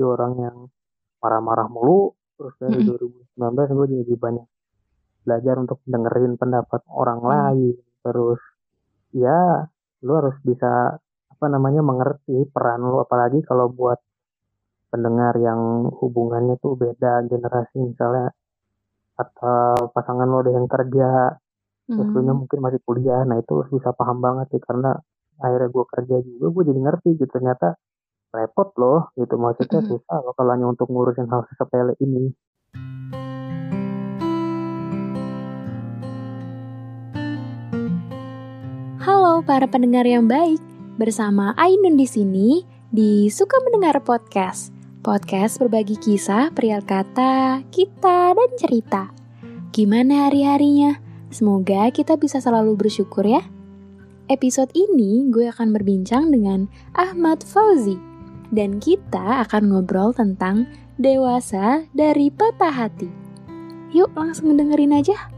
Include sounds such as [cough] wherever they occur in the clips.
jadi orang yang marah-marah mulu terus dari mm -hmm. 2019 gue jadi banyak belajar untuk dengerin pendapat orang mm. lain terus ya lu harus bisa apa namanya mengerti peran lu apalagi kalau buat pendengar yang hubungannya tuh beda generasi misalnya atau pasangan lo ada yang kerja hmm. terus lu mungkin masih kuliah nah itu harus bisa paham banget sih karena akhirnya gue kerja juga gue jadi ngerti gitu ternyata repot loh gitu maksudnya susah loh kalau hanya untuk ngurusin hal sepele ini Halo para pendengar yang baik, bersama Ainun di sini di Suka Mendengar Podcast. Podcast berbagi kisah, perihal kata, kita, dan cerita. Gimana hari-harinya? Semoga kita bisa selalu bersyukur ya. Episode ini gue akan berbincang dengan Ahmad Fauzi. Dan kita akan ngobrol tentang dewasa dari patah hati. Yuk langsung dengerin aja.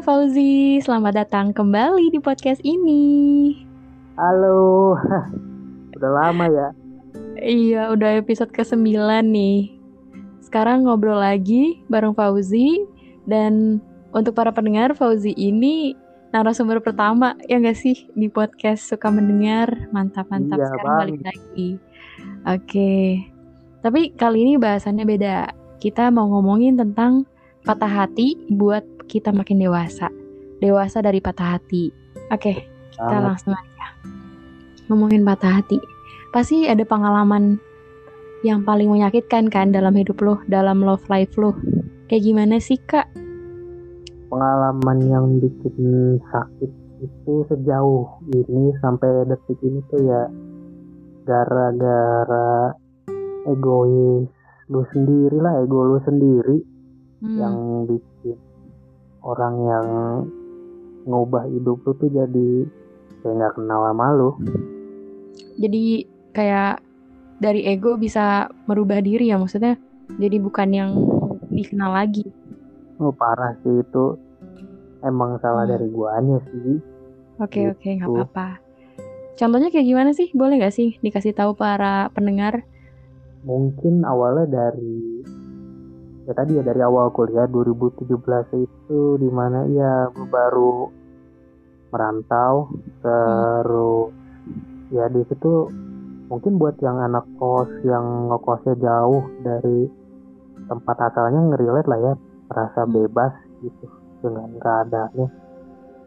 Fauzi, selamat datang kembali di podcast ini. Halo, [laughs] udah lama ya? Iya, udah episode ke-9 nih. Sekarang ngobrol lagi bareng Fauzi, dan untuk para pendengar, Fauzi ini narasumber pertama, ya nggak sih, di podcast Suka Mendengar. Mantap-mantap, iya, sekarang bang. balik lagi. Oke, tapi kali ini bahasannya beda. Kita mau ngomongin tentang patah hati buat kita makin dewasa. Dewasa dari patah hati. Oke, kita ah. langsung aja. Ngomongin patah hati. Pasti ada pengalaman yang paling menyakitkan kan dalam hidup lo, dalam love life lo. Kayak gimana sih, Kak? Pengalaman yang bikin sakit itu sejauh ini sampai detik ini tuh ya gara-gara egois lu sendiri lah ego lu sendiri hmm. yang bikin orang yang ngubah hidup lu tuh jadi kayak nggak kenal sama lu jadi kayak dari ego bisa merubah diri ya maksudnya jadi bukan yang dikenal lagi oh parah sih itu emang salah hmm. dari guanya sih oke okay, gitu. oke okay, nggak apa-apa contohnya kayak gimana sih boleh nggak sih dikasih tahu para pendengar mungkin awalnya dari ya tadi ya dari awal kuliah 2017 itu di mana ya gue baru merantau terus hmm. ya di situ mungkin buat yang anak kos yang ngekosnya jauh dari tempat asalnya ngerilet lah ya merasa hmm. bebas gitu dengan keadaannya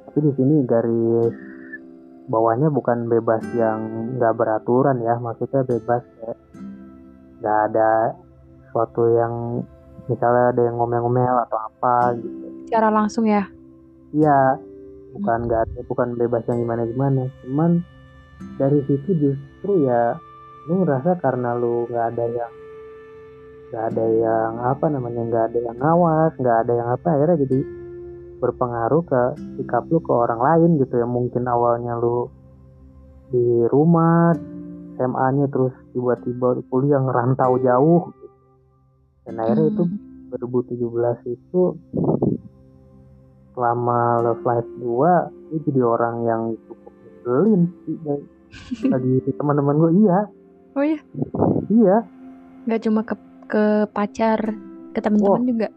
tapi di sini garis bawahnya bukan bebas yang nggak beraturan ya maksudnya bebas ya nggak ada sesuatu yang misalnya ada yang ngomel-ngomel atau apa gitu secara langsung ya iya bukan nggak hmm. bukan bebas yang gimana gimana cuman dari situ justru ya lu ngerasa karena lu nggak ada yang nggak ada yang apa namanya nggak ada yang ngawas nggak ada yang apa akhirnya jadi berpengaruh ke sikap lu ke orang lain gitu ya. Mungkin awalnya lu di rumah SMA-nya terus tiba-tiba kuliah ngerantau jauh. Dan akhirnya hmm. itu 2017 itu selama Love Life 2 itu jadi orang yang cukup nyebelin sih [laughs] bagi teman-teman gue iya. Oh iya. Iya. Nggak cuma ke ke pacar ke teman-teman oh, juga?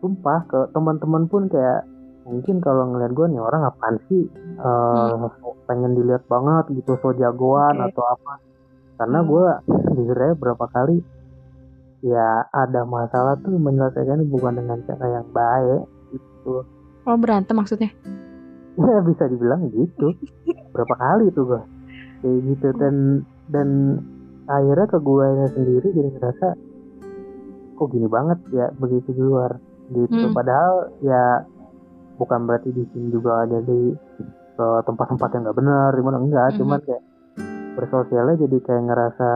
Sumpah ke teman-teman pun kayak mungkin kalau ngeliat gue nih orang apaan sih? Uh, hmm. pengen dilihat banget gitu so jagoan okay. atau apa. Karena hmm. gue aja berapa kali ya ada masalah tuh menyelesaikan bukan dengan cara yang baik gitu. Oh berantem maksudnya? Ya bisa dibilang gitu. [laughs] Berapa kali tuh gue kayak gitu. Dan dan akhirnya ke gue sendiri jadi ngerasa kok gini banget ya begitu di luar gitu hmm. padahal ya bukan berarti di sini juga ada di ke tempat-tempat yang nggak benar gimana enggak hmm. cuman kayak bersosialnya jadi kayak ngerasa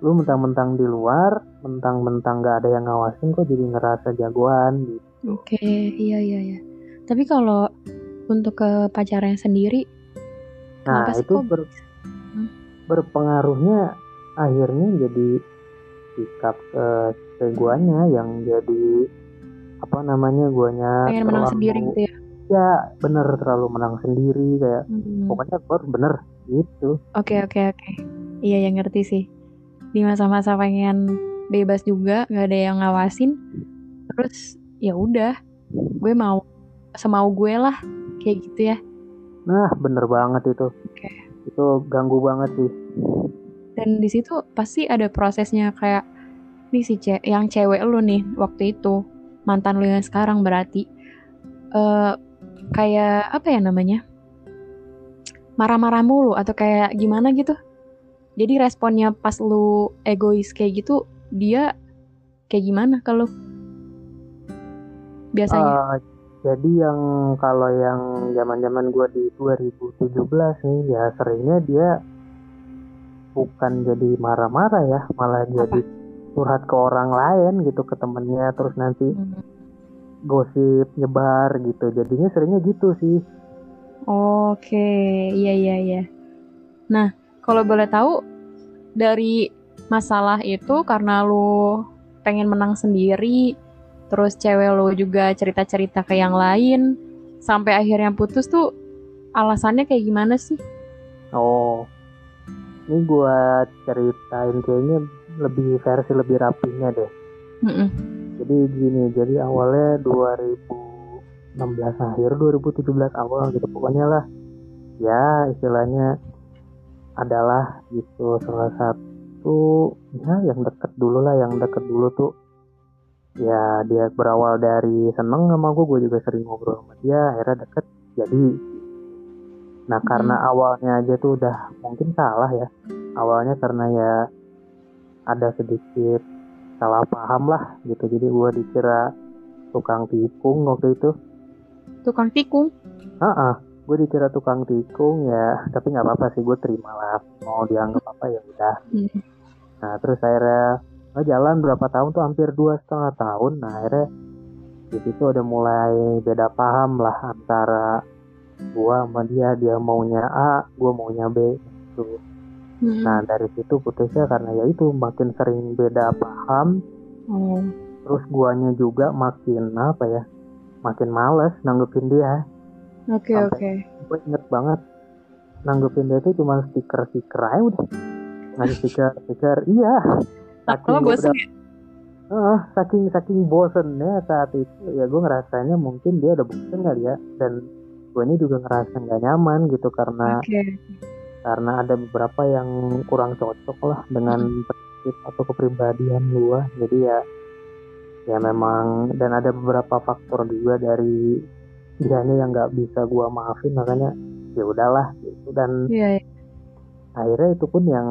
lu mentang-mentang di luar mentang-mentang gak ada yang ngawasin kok jadi ngerasa jagoan gitu oke okay, iya iya iya tapi kalau untuk ke pacarnya sendiri nah itu ber, hmm? berpengaruhnya akhirnya jadi sikap uh, keguanya yang jadi apa namanya guanya pengen menang terlalu- sendiri gitu ya ya bener terlalu menang sendiri kayak Hmm. pokoknya gue harus bener gitu Oke oke oke. Iya yang ngerti sih. Di masa-masa pengen bebas juga, nggak ada yang ngawasin. Terus ya udah, gue mau semau gue lah, kayak gitu ya. nah bener banget itu Oke. itu ganggu banget sih Dan di situ pasti ada prosesnya kayak nih si ce yang cewek lu nih waktu itu mantan lu yang sekarang berarti eh kayak apa ya namanya marah-marah mulu atau kayak gimana gitu. Jadi responnya pas lu egois kayak gitu dia kayak gimana kalau biasanya? Eh, jadi yang kalau yang zaman-zaman gue di 2017 nih ya seringnya dia bukan jadi marah-marah ya, malah jadi curhat ke orang lain gitu ke temennya terus nanti Hmm. gosip nyebar gitu. Jadinya seringnya gitu sih. Oke, iya iya iya. Nah, kalau boleh tahu dari masalah itu karena lu pengen menang sendiri, terus cewek lu juga cerita-cerita ke yang lain, sampai akhirnya putus tuh alasannya kayak gimana sih? Oh, ini gue ceritain kayaknya lebih versi lebih rapinya deh. Mm-mm. Jadi gini, jadi awalnya 2016 akhir, 2017 awal gitu pokoknya lah. Ya istilahnya adalah gitu salah satu ya yang deket dulu lah, yang deket dulu tuh ya dia berawal dari seneng sama gue, gue juga sering ngobrol sama dia, akhirnya deket jadi. Nah karena awalnya aja tuh udah mungkin salah ya, awalnya karena ya ada sedikit salah paham lah gitu. Jadi gue dikira tukang tikung waktu itu. Tukang tikung. ah gue dikira tukang tikung ya tapi nggak apa-apa sih gue terima lah. Mau dianggap apa ya udah. Hmm. nah terus akhirnya oh, jalan berapa tahun tuh? Hampir dua setengah tahun. Nah akhirnya di situ udah mulai beda paham lah antara gue sama dia. Dia maunya A gue maunya B gitu Mm-mm. nah dari situ putusnya karena ya itu makin sering beda paham Oh. terus guanya juga makin apa ya makin males nanggepin dia Oke oke. gue inget banget nanggepin dia itu cuma stiker stiker aja udah ngasih stiker stiker iya Lama bosen ya? eh, saking saking bosennya saat itu ya gue ngerasanya mungkin dia udah bosen kali ya dan gue ini juga ngerasa nggak nyaman gitu karena Oke. Karena ada beberapa yang kurang cocok lah dengan prinsip atau kepribadian gue jadi ya ya memang dan ada beberapa faktor juga dari dianya yang nggak bisa gue maafin makanya ya udahlah gitu dan Iya, iya. akhirnya itu pun yang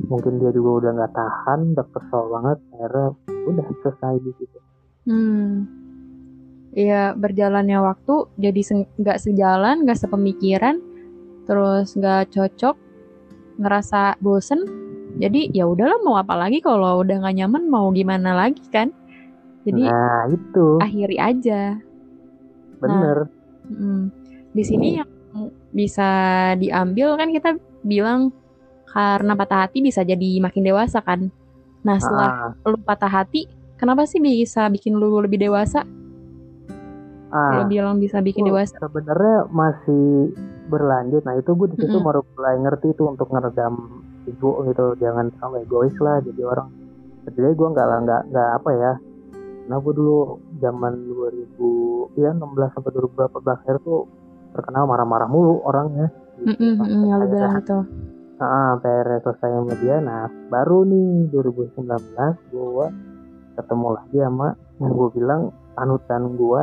mungkin dia juga udah nggak tahan udah kesel banget akhirnya udah selesai di situ Hmm. Iya, berjalannya waktu jadi se- nggak sejalan, nggak sepemikiran, terus nggak cocok, ngerasa bosen. Jadi ya udahlah mau apa lagi kalau udah nggak nyaman mau gimana lagi kan? Jadi nah itu akhiri aja. bener Mm. Di sini yang bisa diambil kan kita bilang karena patah hati bisa jadi makin dewasa kan. Nah setelah ah, lu patah hati, kenapa sih bisa bikin lu lebih dewasa? ah. Lu bilang bisa bikin Oh, dewasa. sebenarnya masih berlanjut. Nah itu gue di situ Mm-mm. baru mulai ngerti tuh untuk ngeredam ego gitu. Jangan terlalu egois lah jadi orang. Sebenarnya gue nggak lah nggak nggak apa ya. Nah gue dulu zaman 2000 ya 16 sampai 2018 akhir tuh terkenal marah-marah mulu orangnya. Gitu. Sampai mm-mm, yang lu bilang itu. Ah, sampai akhirnya selesai sama dia nah baru nih 2019 gue ketemu lagi sama yang gue bilang panutan gue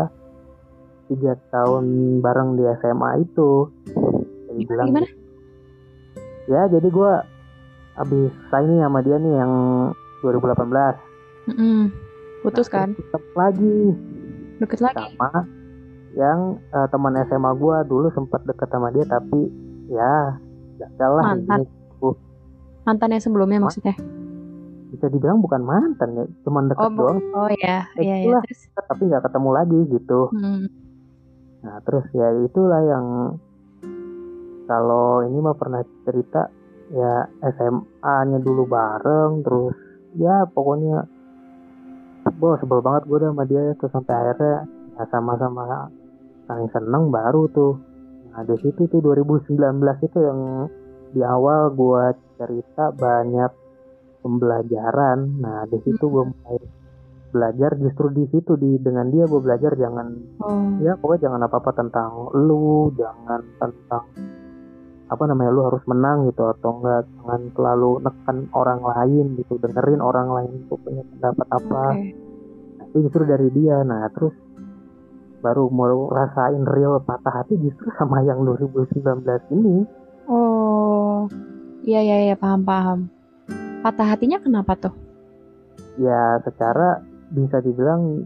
tiga tahun bareng di SMA itu dia Gimana, bilang gimana? ya jadi gue abis nih sama dia nih yang 2018 Mm-mm. Putus Nah, kan? ketemu lagi Deket lagi. sama yang eh, teman SMA gue dulu sempat deket sama dia tapi ya gagal lah Mantan. intinya. Mantan yang sebelumnya Ma- maksudnya. bisa dibilang bukan mantan ya cuman deket Oh, doang Oh ya, iya ya. itulah. Terus tapi nggak ketemu lagi gitu hmm, nah terus ya itulah yang kalau ini mah pernah cerita ya SMA-nya dulu bareng terus ya pokoknya Bos, sebel banget gue sama dia terus sampai akhirnya ya sama-sama saling seneng baru tuh. Nah, di situ tuh 2019 itu yang di awal gue cerita banyak pembelajaran. Nah, di situ gue mulai belajar justru di situ di dengan dia gue belajar jangan Oh. ya pokoknya jangan apa apa tentang lu jangan tentang apa namanya lu harus menang gitu atau enggak jangan selalu nekan orang lain gitu dengerin orang lain tuh punya pendapat apa Oke. nah, itu justru dari dia nah terus baru mau rasain real patah hati justru sama yang 2019 ini Oh. Iya iya iya paham paham. Patah hatinya kenapa tuh? ya secara bisa dibilang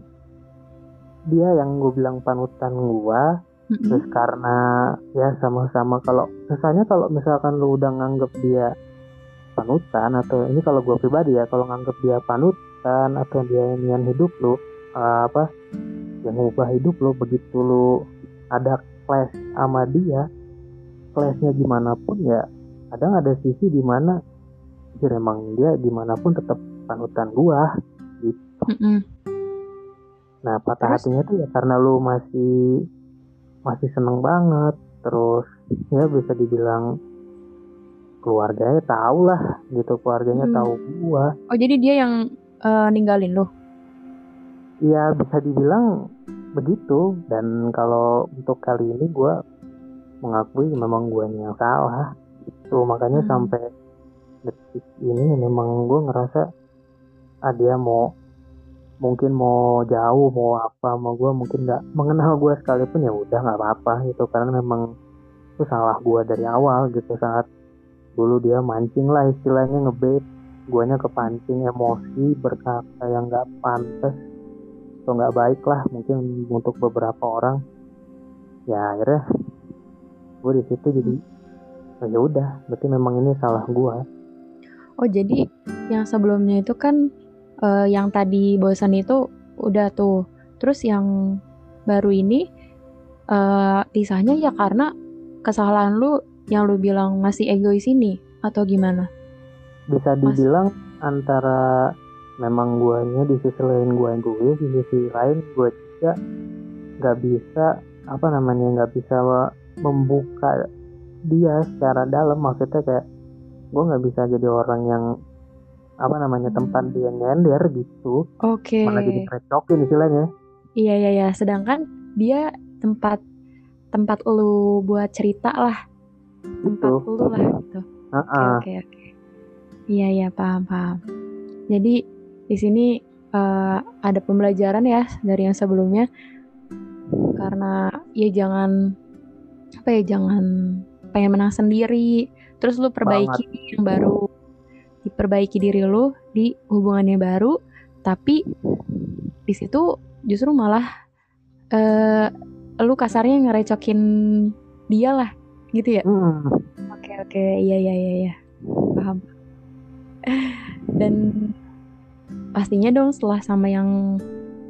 dia yang gue bilang panutan gua Mm-mm. terus karena ya sama-sama kalau misalnya kalau misalkan lu udah nganggep dia panutan atau ini kalau gue pribadi ya kalau nganggep dia panutan atau dia inian hidup lu eh, apa yang ngubah hidup lu begitu lu ada clash sama dia clashnya gimana pun ya kadang ada sisi di mana ya emang dia gimana pun tetap panutan gua Mm-mm. Nah, patah Terus? hatinya tuh ya karena lu masih masih seneng banget, terus ya bisa dibilang keluarganya tahu lah gitu, keluarganya Hmm. tahu gua. Oh jadi dia yang eh, ninggalin lo? Iya bisa dibilang begitu. Dan kalau untuk kali ini gua mengakui memang guanya yang salah. Tuh makanya Hmm. sampai detik ini memang gua ngerasa ah dia mau mungkin mau jauh mau apa mau gue mungkin nggak mengenal gue sekalipun ya udah nggak apa-apa gitu. Karena memang itu salah gue dari awal gitu saat dulu dia mancing lah istilahnya ngebait guanya kepancing emosi berkata yang nggak pantas atau nggak baik lah mungkin untuk beberapa orang. Ya akhirnya gue di situ jadi "Oh, ya udah berarti memang ini salah gue Oh jadi yang sebelumnya itu kan eh, yang tadi bosan itu udah tuh. Terus yang baru ini eh pisahnya ya karena kesalahan lu yang lu bilang masih egois ini atau gimana? bisa Mas- dibilang antara memang guanya di sisi lain gua yang gue di sisi lain gue juga nggak bisa apa namanya nggak bisa membuka dia secara dalam maksudnya kayak gue nggak bisa jadi orang yang apa namanya tempat dia nyender gitu Oke. malah jadi recokin istilahnya Iya iya iya. Sedangkan dia tempat tempat lu buat cerita lah. Tempat Gitu. lu lah gitu. Oke Heeh. oke oke. Iya iya paham paham. Jadi di sini eh, ada pembelajaran ya dari yang sebelumnya karena ya jangan apa ya jangan pengen menang sendiri terus lu perbaiki yang baru diperbaiki diri lu di hubungannya baru tapi di situ justru malah eh lu kasarnya ngerecokin dia lah gitu ya Hmm, Oke oke iya iya iya iya paham. Dan pastinya dong setelah sama yang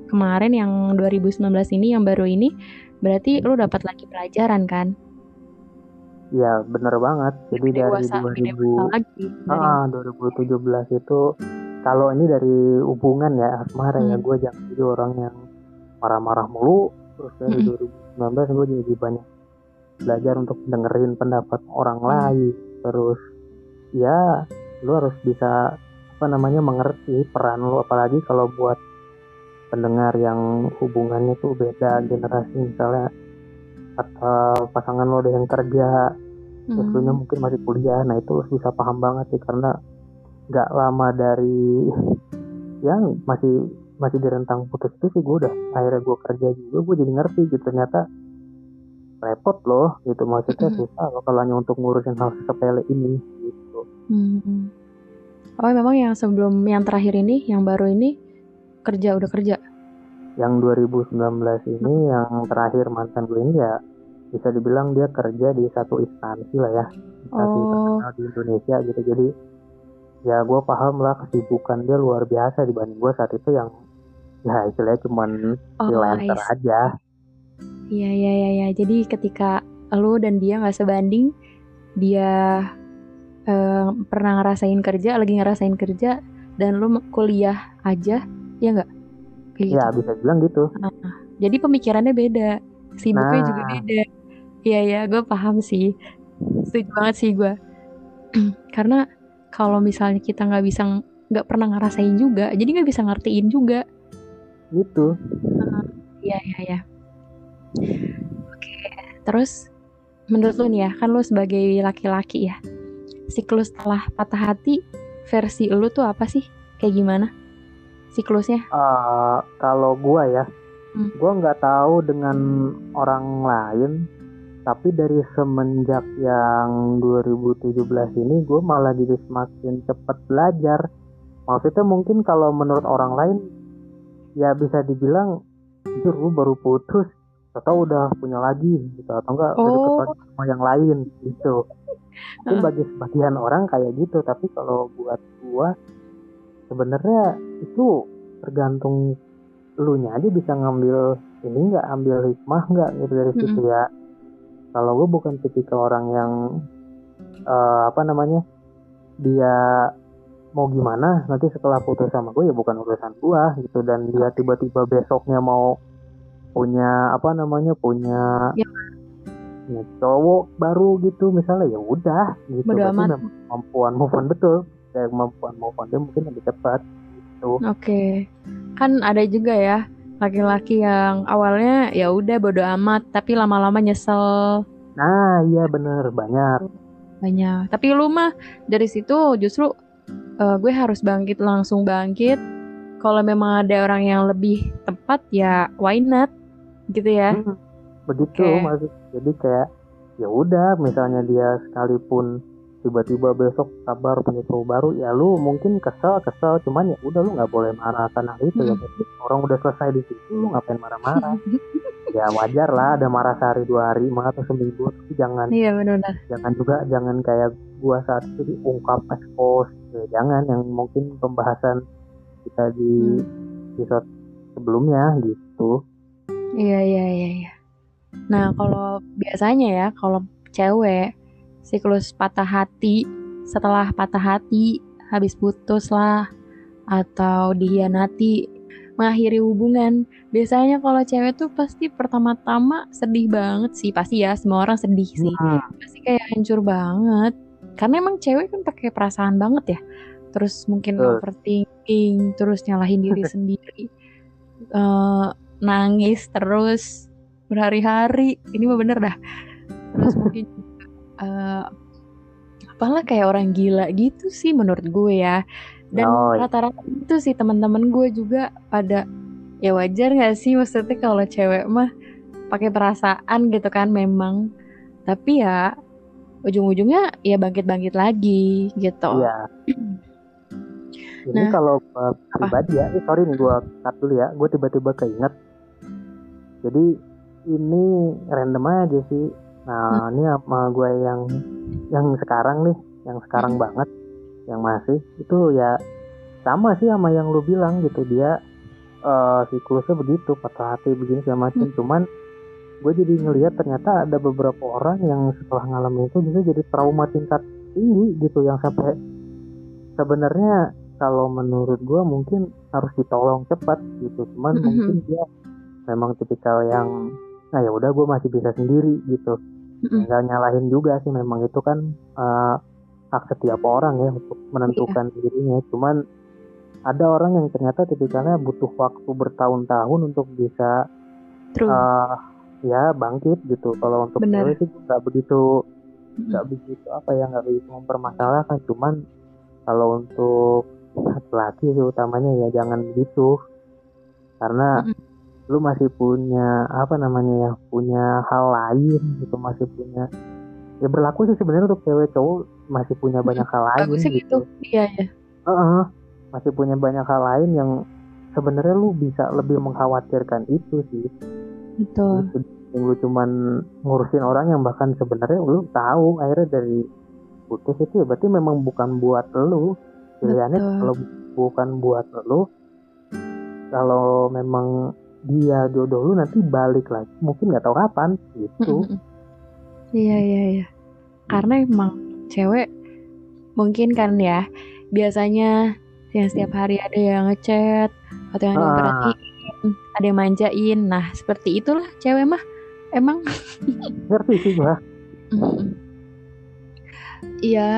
kemarin yang 2019 ini yang baru ini berarti lu dapat lagi pelajaran kan? Ya bener banget jadi Lebih dari dewasa, lebih 2000 dewasa lagi dari Ah, 2017 itu kalau ini dari hubungan ya asmara ya Hmm. gue jangan jadi orang yang marah-marah mulu terus dari Mm-mm. 2019 gue jadi banyak belajar untuk dengerin pendapat orang Hmm. lain terus ya lu harus bisa apa namanya mengerti peran lu apalagi kalau buat pendengar yang hubungannya tuh beda generasi misalnya atau pasangan lo ada yang kerja terus lu nya Hmm. mungkin masih kuliah nah itu harus bisa paham banget sih karena nggak lama dari yang masih masih di rentang putus itu sih gue udah akhirnya gue kerja juga gue jadi ngerti gitu ternyata repot loh gitu maksudnya Mm-mm. susah loh kalau hanya untuk ngurusin hal sepele ini gitu Hmm. Oh memang yang sebelum yang terakhir ini yang baru ini kerja udah kerja. yang 2019 ini yang terakhir mantan gue ini ya bisa dibilang dia kerja di satu instansi lah ya instansi Oh. terkenal di Indonesia gitu jadi ya gue paham lah kesibukan dia luar biasa dibanding gue saat itu yang ya istilahnya cuman Oh, freelancer aja Iya iya iya iya. Jadi ketika lu dan dia nggak sebanding, dia eh, pernah ngerasain kerja, lagi ngerasain kerja, dan lu kuliah aja, ya nggak? Kayak ya gitu. bisa bilang gitu Jadi pemikirannya beda, sibuknya juga Nah. beda. Iya ya, gue paham sih. Setuju banget sih gue. [clears throat] Karena kalau misalnya kita nggak bisa nggak pernah ngerasain juga, jadi nggak bisa ngertiin juga. gitu Iya iya iya. Oke, terus menurut lu nih ya, kan lu sebagai laki-laki ya, siklus setelah patah hati versi lu tuh apa sih? Kayak gimana? Siklusnya? Eh, kalau gua ya Hmm. gua nggak tahu dengan orang lain tapi dari semenjak yang 2017 ini gue malah jadi semakin cepat belajar. Maksudnya mungkin kalau menurut orang lain ya bisa dibilang jujur lu baru putus atau udah punya lagi gitu atau enggak udah Oh. lagi sama yang lain gitu. Mungkin bagi sebagian orang kayak gitu tapi kalau buat gua sebenarnya itu tergantung lu nya aja bisa ngambil ini nggak ambil hikmah nggak gitu dari situ ya kalau gue bukan tipikal orang yang eh, apa namanya dia mau gimana nanti setelah putus sama gue ya bukan urusan gua gitu. Dan dia tiba-tiba besoknya mau punya apa namanya punya Ya. punya cowok baru gitu misalnya ya udah gitu. Bodo berarti kemampuan move on betul. Kayak kemampuan move on dia mungkin lebih cepat gitu. Oke, kan ada juga ya laki-laki yang awalnya ya udah bodo amat, tapi lama-lama nyesel nah iya bener banyak banyak. Tapi lu mah dari situ justru eh, gue harus bangkit langsung bangkit. Kalau memang ada orang yang lebih tepat ya why not gitu ya? Hmm, begitu Oke. maksud jadi kayak ya udah misalnya dia sekalipun tiba-tiba besok kabar punya cowok baru ya lu mungkin kesel kesel cuman ya udah lu nggak boleh marah karena itu ya Hmm. Berarti orang udah selesai di situ lu ngapain marah-marah [laughs] ya wajar lah ada marah sehari dua hari marah atau seminggu tapi jangan Iya benar-benar. jangan juga jangan kayak gua saat itu diungkap expose ya, jangan yang mungkin pembahasan kita di Hmm. episode sebelumnya gitu Iya iya iya. iya. Nah kalau biasanya ya kalau cewek siklus patah hati. Setelah patah hati habis putus lah atau dihianati mengakhiri hubungan. Biasanya kalau cewek tuh pasti pertama-tama sedih banget sih. Pasti ya semua orang sedih sih. Hmm, pasti kayak hancur banget. Karena emang cewek kan pakai perasaan banget ya. Terus mungkin overthinking terus nyalahin diri [laughs] sendiri. Eh, nangis terus berhari-hari. Ini mah bener dah. Terus mungkin eh, apalah kayak orang gila gitu sih menurut gue ya dan Oh, iya. rata-rata itu sih teman-teman gue juga pada ya wajar nggak sih maksudnya kalau cewek mah pakai perasaan gitu kan memang tapi ya ujung-ujungnya ya bangkit-bangkit lagi gitu Iya. Ini Nah, kalau pribadi ya, eh, sorry nih gua cut dulu ya. Gue tiba-tiba keinget. Jadi ini random aja sih. Nah, ini sama gue yang yang sekarang nih, yang sekarang banget, yang masih itu ya sama sih sama yang lu bilang gitu dia eh siklusnya begitu patah hati begini segala macam. Hmm. Cuman gue jadi ngelihat ternyata ada beberapa orang yang setelah ngalamin itu bisa jadi trauma tingkat tinggi gitu yang sampai sebenarnya kalau menurut gue mungkin harus ditolong cepat gitu cuman Mhm. mungkin dia memang tipikal yang nah ya udah gue masih bisa sendiri gitu. Nggak nyalahin juga sih memang itu kan eh, hak setiap orang ya untuk menentukan dirinya. Cuman ada orang yang ternyata tipikalnya butuh waktu bertahun-tahun untuk bisa true. eh, ya bangkit gitu. Kalau untuk cewek sih nggak begitu nggak begitu apa ya nggak begitu mempermasalahkan. Cuman kalau untuk laki-laki sih utamanya ya jangan begitu karena Mm-mm. Lu masih punya apa namanya ya punya hal lain gitu masih punya ya berlaku sih sebenarnya untuk cewek cowok masih punya banyak hal lain bagusnya gitu. iya ya Heeh, masih punya banyak hal lain yang sebenarnya lu bisa lebih mengkhawatirkan itu sih. Betul. Gitu. yang lu cuman ngurusin orang yang bahkan sebenarnya lu tahu akhirnya dari putus itu ya berarti memang bukan buat lu. Pilihannya kalau bukan buat lu kalau memang dia jodoh lu nanti balik lagi mungkin nggak tahu kapan gitu. Iya iya iya. Karena emang cewek mungkin kan ya biasanya yang setiap hari ada yang ngechat atau yang Ah. diperhatiin ada yang manjain. Nah, seperti itulah cewek mah emang [laughs] ngerti sih gua Iya,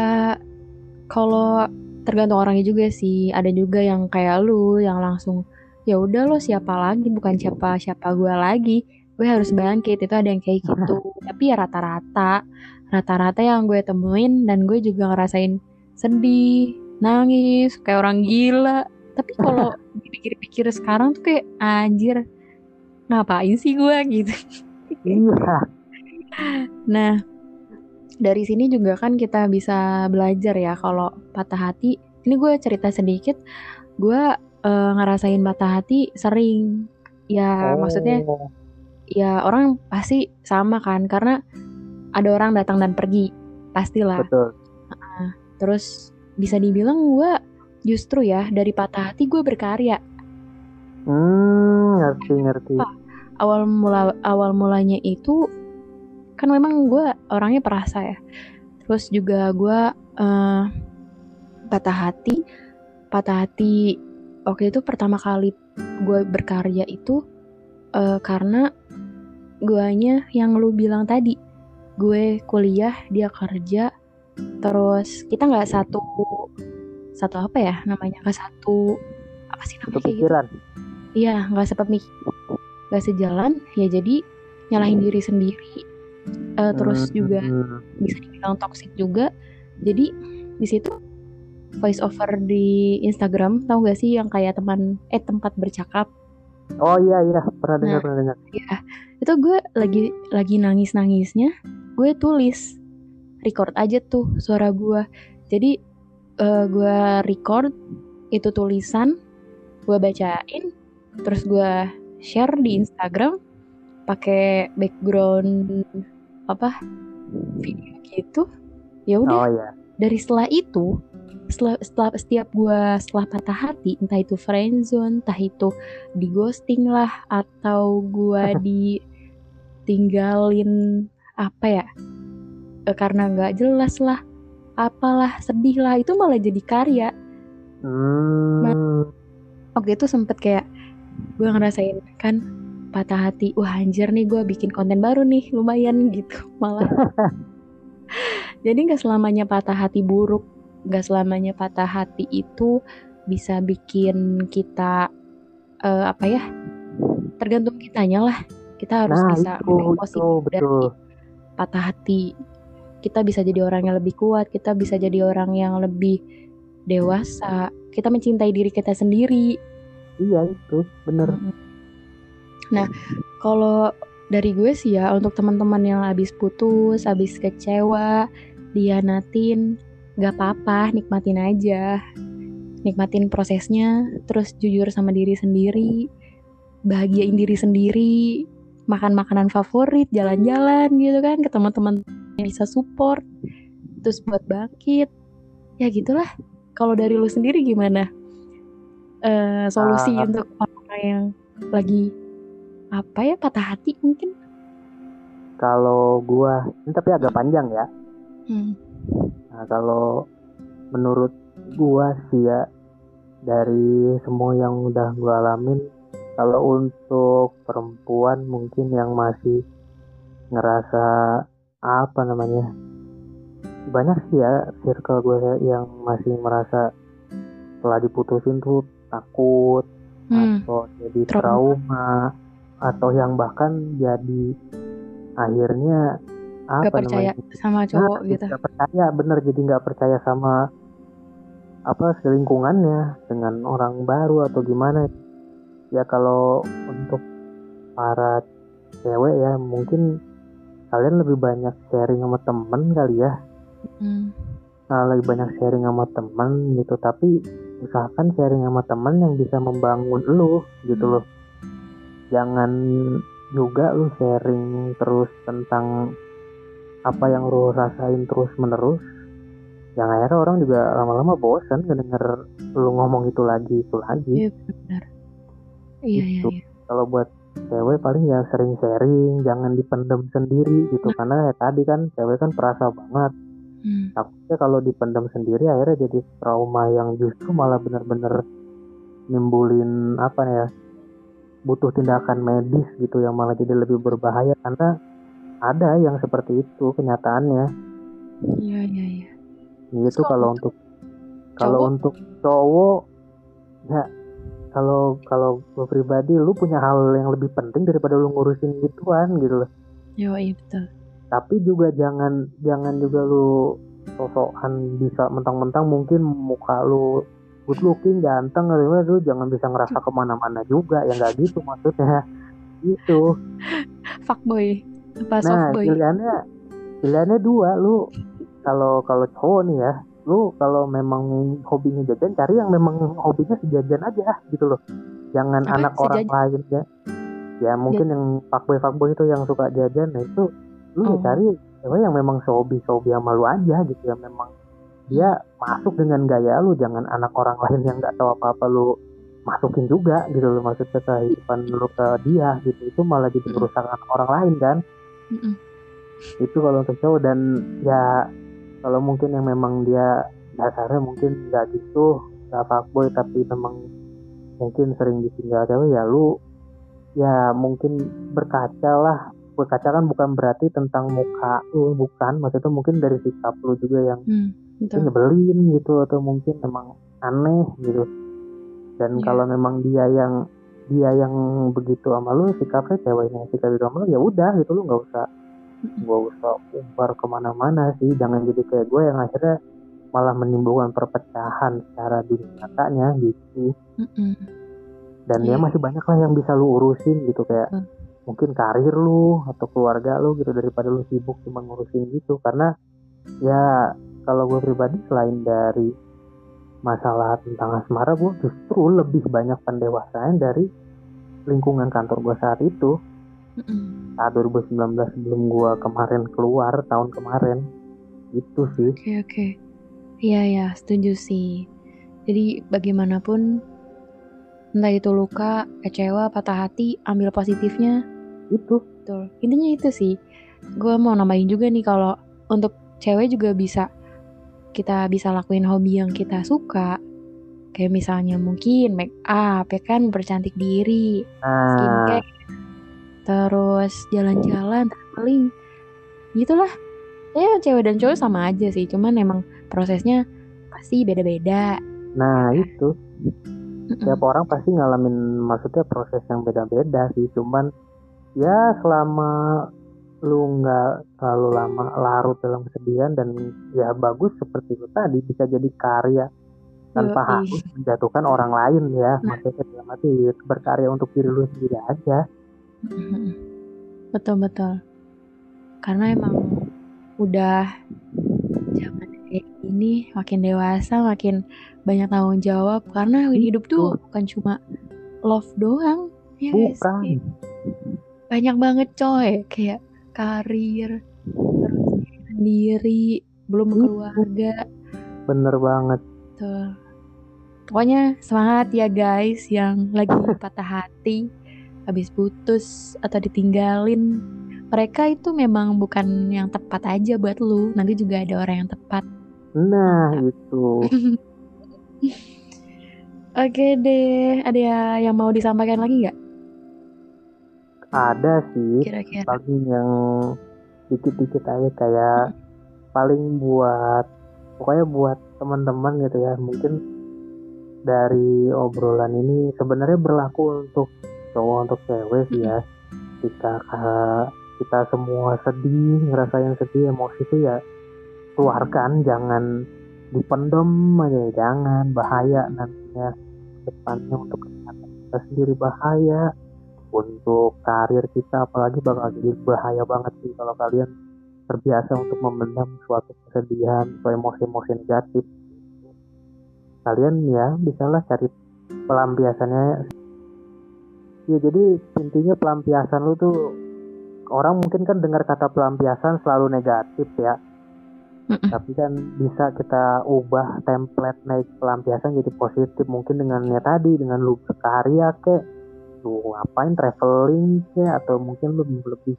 kalau tergantung orangnya juga sih. Ada juga yang kayak lu yang langsung ya udah lo siapa lagi? Bukan siapa siapa gue lagi. Gue harus bangkit. Itu ada yang kayak gitu. Tapi ya rata-rata. Rata-rata yang gue temuin dan gue juga ngerasain sedih nangis kayak orang gila. Tapi kalau [laughs] dipikir-pikir sekarang tuh kayak anjir ngapain sih gue [laughs] gitu. Iya. Nah dari sini juga kan kita bisa belajar ya kalau patah hati. Ini gue cerita sedikit. Gue uh, ngerasain patah hati sering. Ya oh. maksudnya ya orang pasti sama kan karena ada orang datang dan pergi pastilah. Betul. Uh, terus bisa dibilang gue justru ya dari patah hati gue berkarya. Hmm ngerti ngerti. Awal mula awal mulanya itu kan memang gue orangnya perasa ya. Terus juga gue uh, patah hati patah hati oke itu pertama kali gue berkarya itu uh, karena guanya yang lu bilang tadi gue kuliah dia kerja terus kita nggak satu satu apa ya namanya ke satu apa sih namanya gitu? pikiran iya nggak sepemik nggak sejalan ya jadi nyalahin diri sendiri uh, terus hmm. juga bisa dibilang toxic juga jadi di situ voice over di Instagram tahu gak sih yang kayak teman eh tempat bercakap? Oh iya iya pernah dengar nah, pernah dengar iya. Itu gue lagi lagi nangis nangisnya gue tulis record aja tuh suara gue. Jadi uh, gue record itu tulisan gue bacain terus gue share di Instagram pakai background apa video gitu. Ya udah. Oh, iya. Dari setelah itu setelah, setelah setiap gue setelah patah hati entah itu friendzone entah itu di ghosting lah atau gue [laughs] ditinggalin apa ya e, karena nggak jelas lah apalah sedih lah itu malah jadi karya hmm. nah, oke itu sempet kayak gue ngerasain kan patah hati wah anjir nih gue bikin konten baru nih lumayan gitu malah [laughs] jadi nggak selamanya patah hati buruk nggak selamanya patah hati itu bisa bikin kita uh, apa ya tergantung kitanya lah. Kita harus nah, bisa itu, positif itu, dari patah hati. Kita bisa jadi orang yang lebih kuat kita bisa jadi orang yang lebih dewasa. Kita mencintai diri kita sendiri. Iya itu bener. Nah, kalau dari gue sih ya untuk teman-teman yang habis putus, habis kecewa, dianatin, gak apa-apa, nikmatin aja. Nikmatin prosesnya, terus jujur sama diri sendiri, bahagiain diri sendiri, makan makanan favorit, jalan-jalan gitu kan, ke teman-teman yang bisa support, terus buat bangkit. Ya gitulah. Kalau dari lu sendiri gimana? Uh, solusi uh, untuk orang yang lagi apa ya patah hati mungkin? Kalau gua ini tapi agak panjang ya. Hmm. nah kalau menurut gua sih ya dari semua yang udah gua alamin kalau untuk perempuan mungkin yang masih ngerasa apa namanya banyak sih ya circle gue yang masih merasa setelah diputusin tuh takut hmm. atau jadi trauma, trauma atau yang bahkan jadi akhirnya apa gak percaya namanya? sama cowok nah, gitu gak percaya bener jadi nggak percaya sama apa selingkungannya dengan orang baru atau gimana ya kalau untuk para cewek ya mungkin kalian lebih banyak sharing sama temen kali ya hmm. nah, lebih banyak sharing sama temen gitu tapi usahakan sharing sama temen yang bisa membangun lu gitu hmm. loh jangan juga lu sharing terus tentang apa yang lu rasain terus menerus yang akhirnya orang juga lama-lama bosan ngedenger lu ngomong itu lagi itu lagi iya benar iya gitu. iya, iya. kalau buat cewek paling ya sering sharing jangan dipendam sendiri gitu hmm. karena ya tadi kan cewek kan perasa banget hmm. takutnya kalau dipendam sendiri akhirnya jadi trauma yang justru malah bener-bener nimbulin apa ya butuh tindakan medis gitu yang malah jadi lebih berbahaya karena ada yang seperti itu kenyataannya Iya, iya, iya. gitu kalau kalau untuk kalau cowok? untuk cowok ya kalau kalau gue pribadi lu punya hal yang lebih penting daripada lu ngurusin gituan gitu loh Yo, iya betul. tapi juga jangan jangan juga lu sosokan bisa mentang-mentang mungkin muka lu good looking ganteng gitu lu jangan bisa ngerasa [laughs] ke mana-mana juga ya nggak gitu maksudnya gitu Fuckboy. Apa nah softboy? pilihannya pilihannya dua lu kalau kalau cowok nih ya lu kalau memang hobinya jajan cari yang memang hobinya sejajan aja gitu loh jangan Apa? anak orang Sejajan? lain ya ya mungkin yang fuckboy fuckboy itu yang suka jajan nah itu lu ya Oh. cari cewek yang memang sehobi sehobi sama lu aja gitu ya memang dia masuk dengan gaya lu jangan anak orang lain yang nggak tahu apa apa lu masukin juga gitu loh maksudnya kehidupan lu ke dia gitu. Itu malah jadi Mm. merusak anak orang lain kan? Mm-mm. itu kalau untuk cowok. Dan ya kalau mungkin yang memang dia dasarnya mungkin nggak gitu nggak fuckboy tapi memang mungkin sering ditinggal cewek ya lu ya mungkin berkaca lah. Berkaca kan bukan berarti tentang muka lu bukan. Maksudnya mungkin dari sikap lu juga yang Hmm, mungkin betul. nyebelin gitu atau mungkin memang aneh gitu dan Iya. kalau memang dia yang dia yang begitu sama lu sikapnya ceweknya sikap itu sama lu ya udah gitu lu nggak usah Mm-mm. gak usah umbar ke mana-mana sih jangan jadi kayak gue yang akhirnya malah menimbulkan perpecahan secara dunia nyatanya gitu Mm-mm. dan ya Iya. masih banyak lah yang bisa lu urusin gitu kayak Hmm. mungkin karir lu atau keluarga lu gitu daripada lu sibuk cuma ngurusin gitu karena ya kalau gue pribadi selain dari masalah tentang asmara gue justru lebih banyak pendewasaan dari lingkungan kantor gue saat itu Mm-mm. saat 2019 sebelum gue kemarin keluar tahun kemarin itu sih Oke, oke. Iya, ya, setuju sih. Jadi bagaimanapun entah itu luka, kecewa, patah hati, ambil positifnya. itu Betul. Intinya itu sih. Gue mau nambahin juga nih kalau untuk cewek juga bisa kita bisa lakuin hobi yang kita suka. Kayak misalnya mungkin make up, ya kan, mempercantik diri, nah skincare, terus jalan-jalan, traveling, gitulah. Ya cewek dan cowok sama aja sih, cuman emang prosesnya pasti beda-beda. nah itu Mm-mm. tiap orang pasti ngalamin maksudnya proses yang beda-beda sih cuman ya selama nggak terlalu lama larut dalam kesedihan dan ya bagus seperti itu tadi bisa jadi karya tanpa harus menjatuhkan orang lain ya Nah. maksudnya dalam arti berkarya untuk diri lu sendiri aja Mm-mm. Betul betul. Karena emang udah zaman kayak gini makin dewasa, makin banyak tanggung jawab. Karena hidup tuh bukan cuma love doang, ya bukan Banyak banget coy, kayak karir, terus sendiri, belum Hmm. keluarga. bener banget Betul. Pokoknya semangat ya guys yang lagi [laughs] patah hati, habis putus atau ditinggalin. Mereka itu memang bukan yang tepat aja buat lu. Nanti juga ada orang yang tepat. nah itu [laughs] Oke deh, ada yang mau disampaikan lagi nggak ada sih kira-kira? paling yang dikit-dikit aja kayak paling buat pokoknya buat teman-teman gitu ya. Mungkin dari obrolan ini sebenarnya berlaku untuk cowok untuk cewek sih ya. Kita ka- kita semua sedih ngerasain sedih emosi itu ya keluarkan jangan dipendem aja jangan bahaya nantinya. Depannya untuk kesehatan kita sendiri bahaya untuk karir kita apalagi bakal jadi bahaya banget sih kalau kalian terbiasa untuk memendam suatu kesedihan atau emosi-emosi negatif. Kalian ya bisalah cari pelampiasannya. Ya jadi intinya pelampiasan lu tuh orang mungkin kan dengar kata pelampiasan selalu negatif ya. Mm-mm. tapi kan bisa kita ubah template naik pelampiasan jadi positif mungkin dengan ya tadi dengan lu berkarya kek lu ngapain traveling kek atau mungkin lu lebih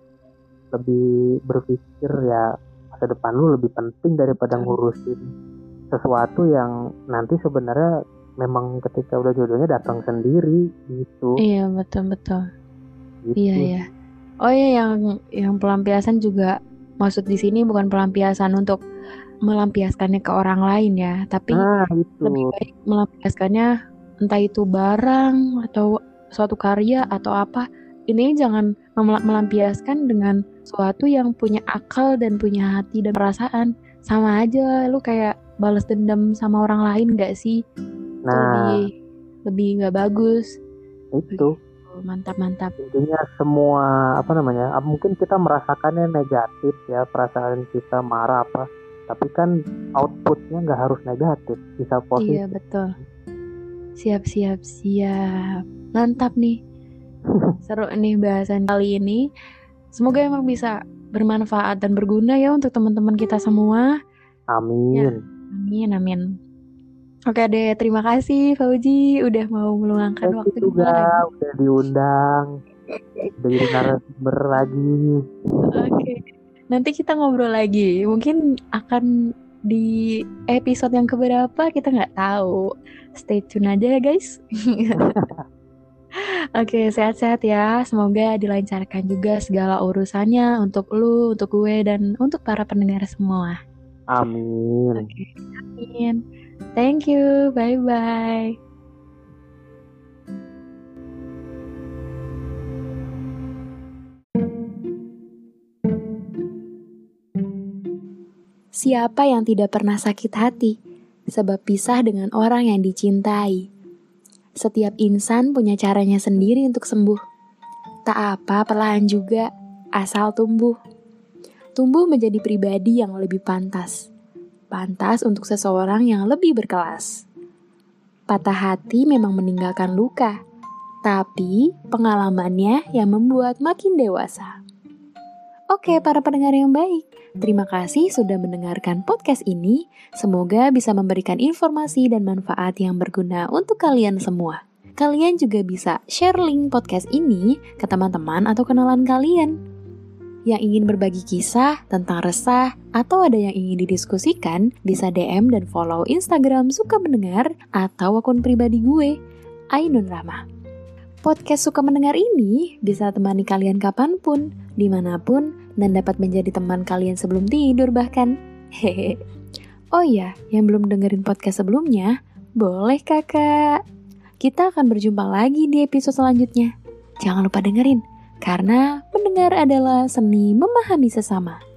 lebih berpikir ya masa depan lu lebih penting daripada ngurusin sesuatu yang nanti sebenarnya memang ketika udah jodohnya datang sendiri gitu Iya betul betul. gitu. Iya iya. Oh iya yang yang pelampiasan juga maksud di sini bukan pelampiasan untuk melampiaskannya ke orang lain ya, tapi nah lebih baik melampiaskannya entah itu barang atau suatu karya atau apa. Ini jangan mel- melampiaskan dengan suatu yang punya akal dan punya hati dan perasaan. Sama aja lu kayak balas dendam sama orang lain gak sih? Itu nah lebih lebih nggak bagus. itu Mantap mantap. intinya semua apa namanya mungkin kita merasakannya negatif ya perasaan kita marah apa tapi kan outputnya nggak harus negatif bisa Iya positif betul. Siap siap siap. Mantap nih. [laughs] Seru nih bahasan kali ini. Semoga emang bisa bermanfaat dan berguna ya untuk teman-teman kita semua. amin Amin amin. Oke deh, terima kasih Fauji udah mau meluangkan Thank waktu juga udah diundang udah jadi narasumber lagi Oke. Nanti kita ngobrol lagi. Mungkin akan di episode yang keberapa kita nggak tahu. Stay tune aja ya guys. [laughs] Oke, sehat-sehat ya. Semoga dilancarkan juga segala urusannya untuk lu, untuk gue, dan untuk para pendengar semua. amin Oke, amin. Thank you. Bye-bye. Siapa yang tidak pernah sakit hati sebab pisah dengan orang yang dicintai? Setiap insan punya caranya sendiri untuk sembuh. Tak apa, perlahan juga, asal tumbuh. Tumbuh menjadi pribadi yang lebih pantas. Pantas untuk seseorang yang lebih berkelas. Patah hati memang meninggalkan luka, tapi pengalamannya yang membuat makin dewasa. Oke, para pendengar yang baik, terima kasih sudah mendengarkan podcast ini. Semoga bisa memberikan informasi dan manfaat yang berguna untuk kalian semua. Kalian juga bisa share link podcast ini ke teman-teman atau kenalan kalian. Yang ingin berbagi kisah tentang resah atau ada yang ingin didiskusikan, bisa DM dan follow Instagram Suka Mendengar atau akun pribadi gue, Ainun Rama. Podcast Suka Mendengar ini bisa temani kalian kapan pun, di mana pun, dan dapat menjadi teman kalian sebelum tidur bahkan. Hehe. Oh iya, yang belum dengerin podcast sebelumnya, boleh kakak. Kita akan berjumpa lagi di episode selanjutnya. Jangan lupa dengerin, karena mendengar adalah seni memahami sesama.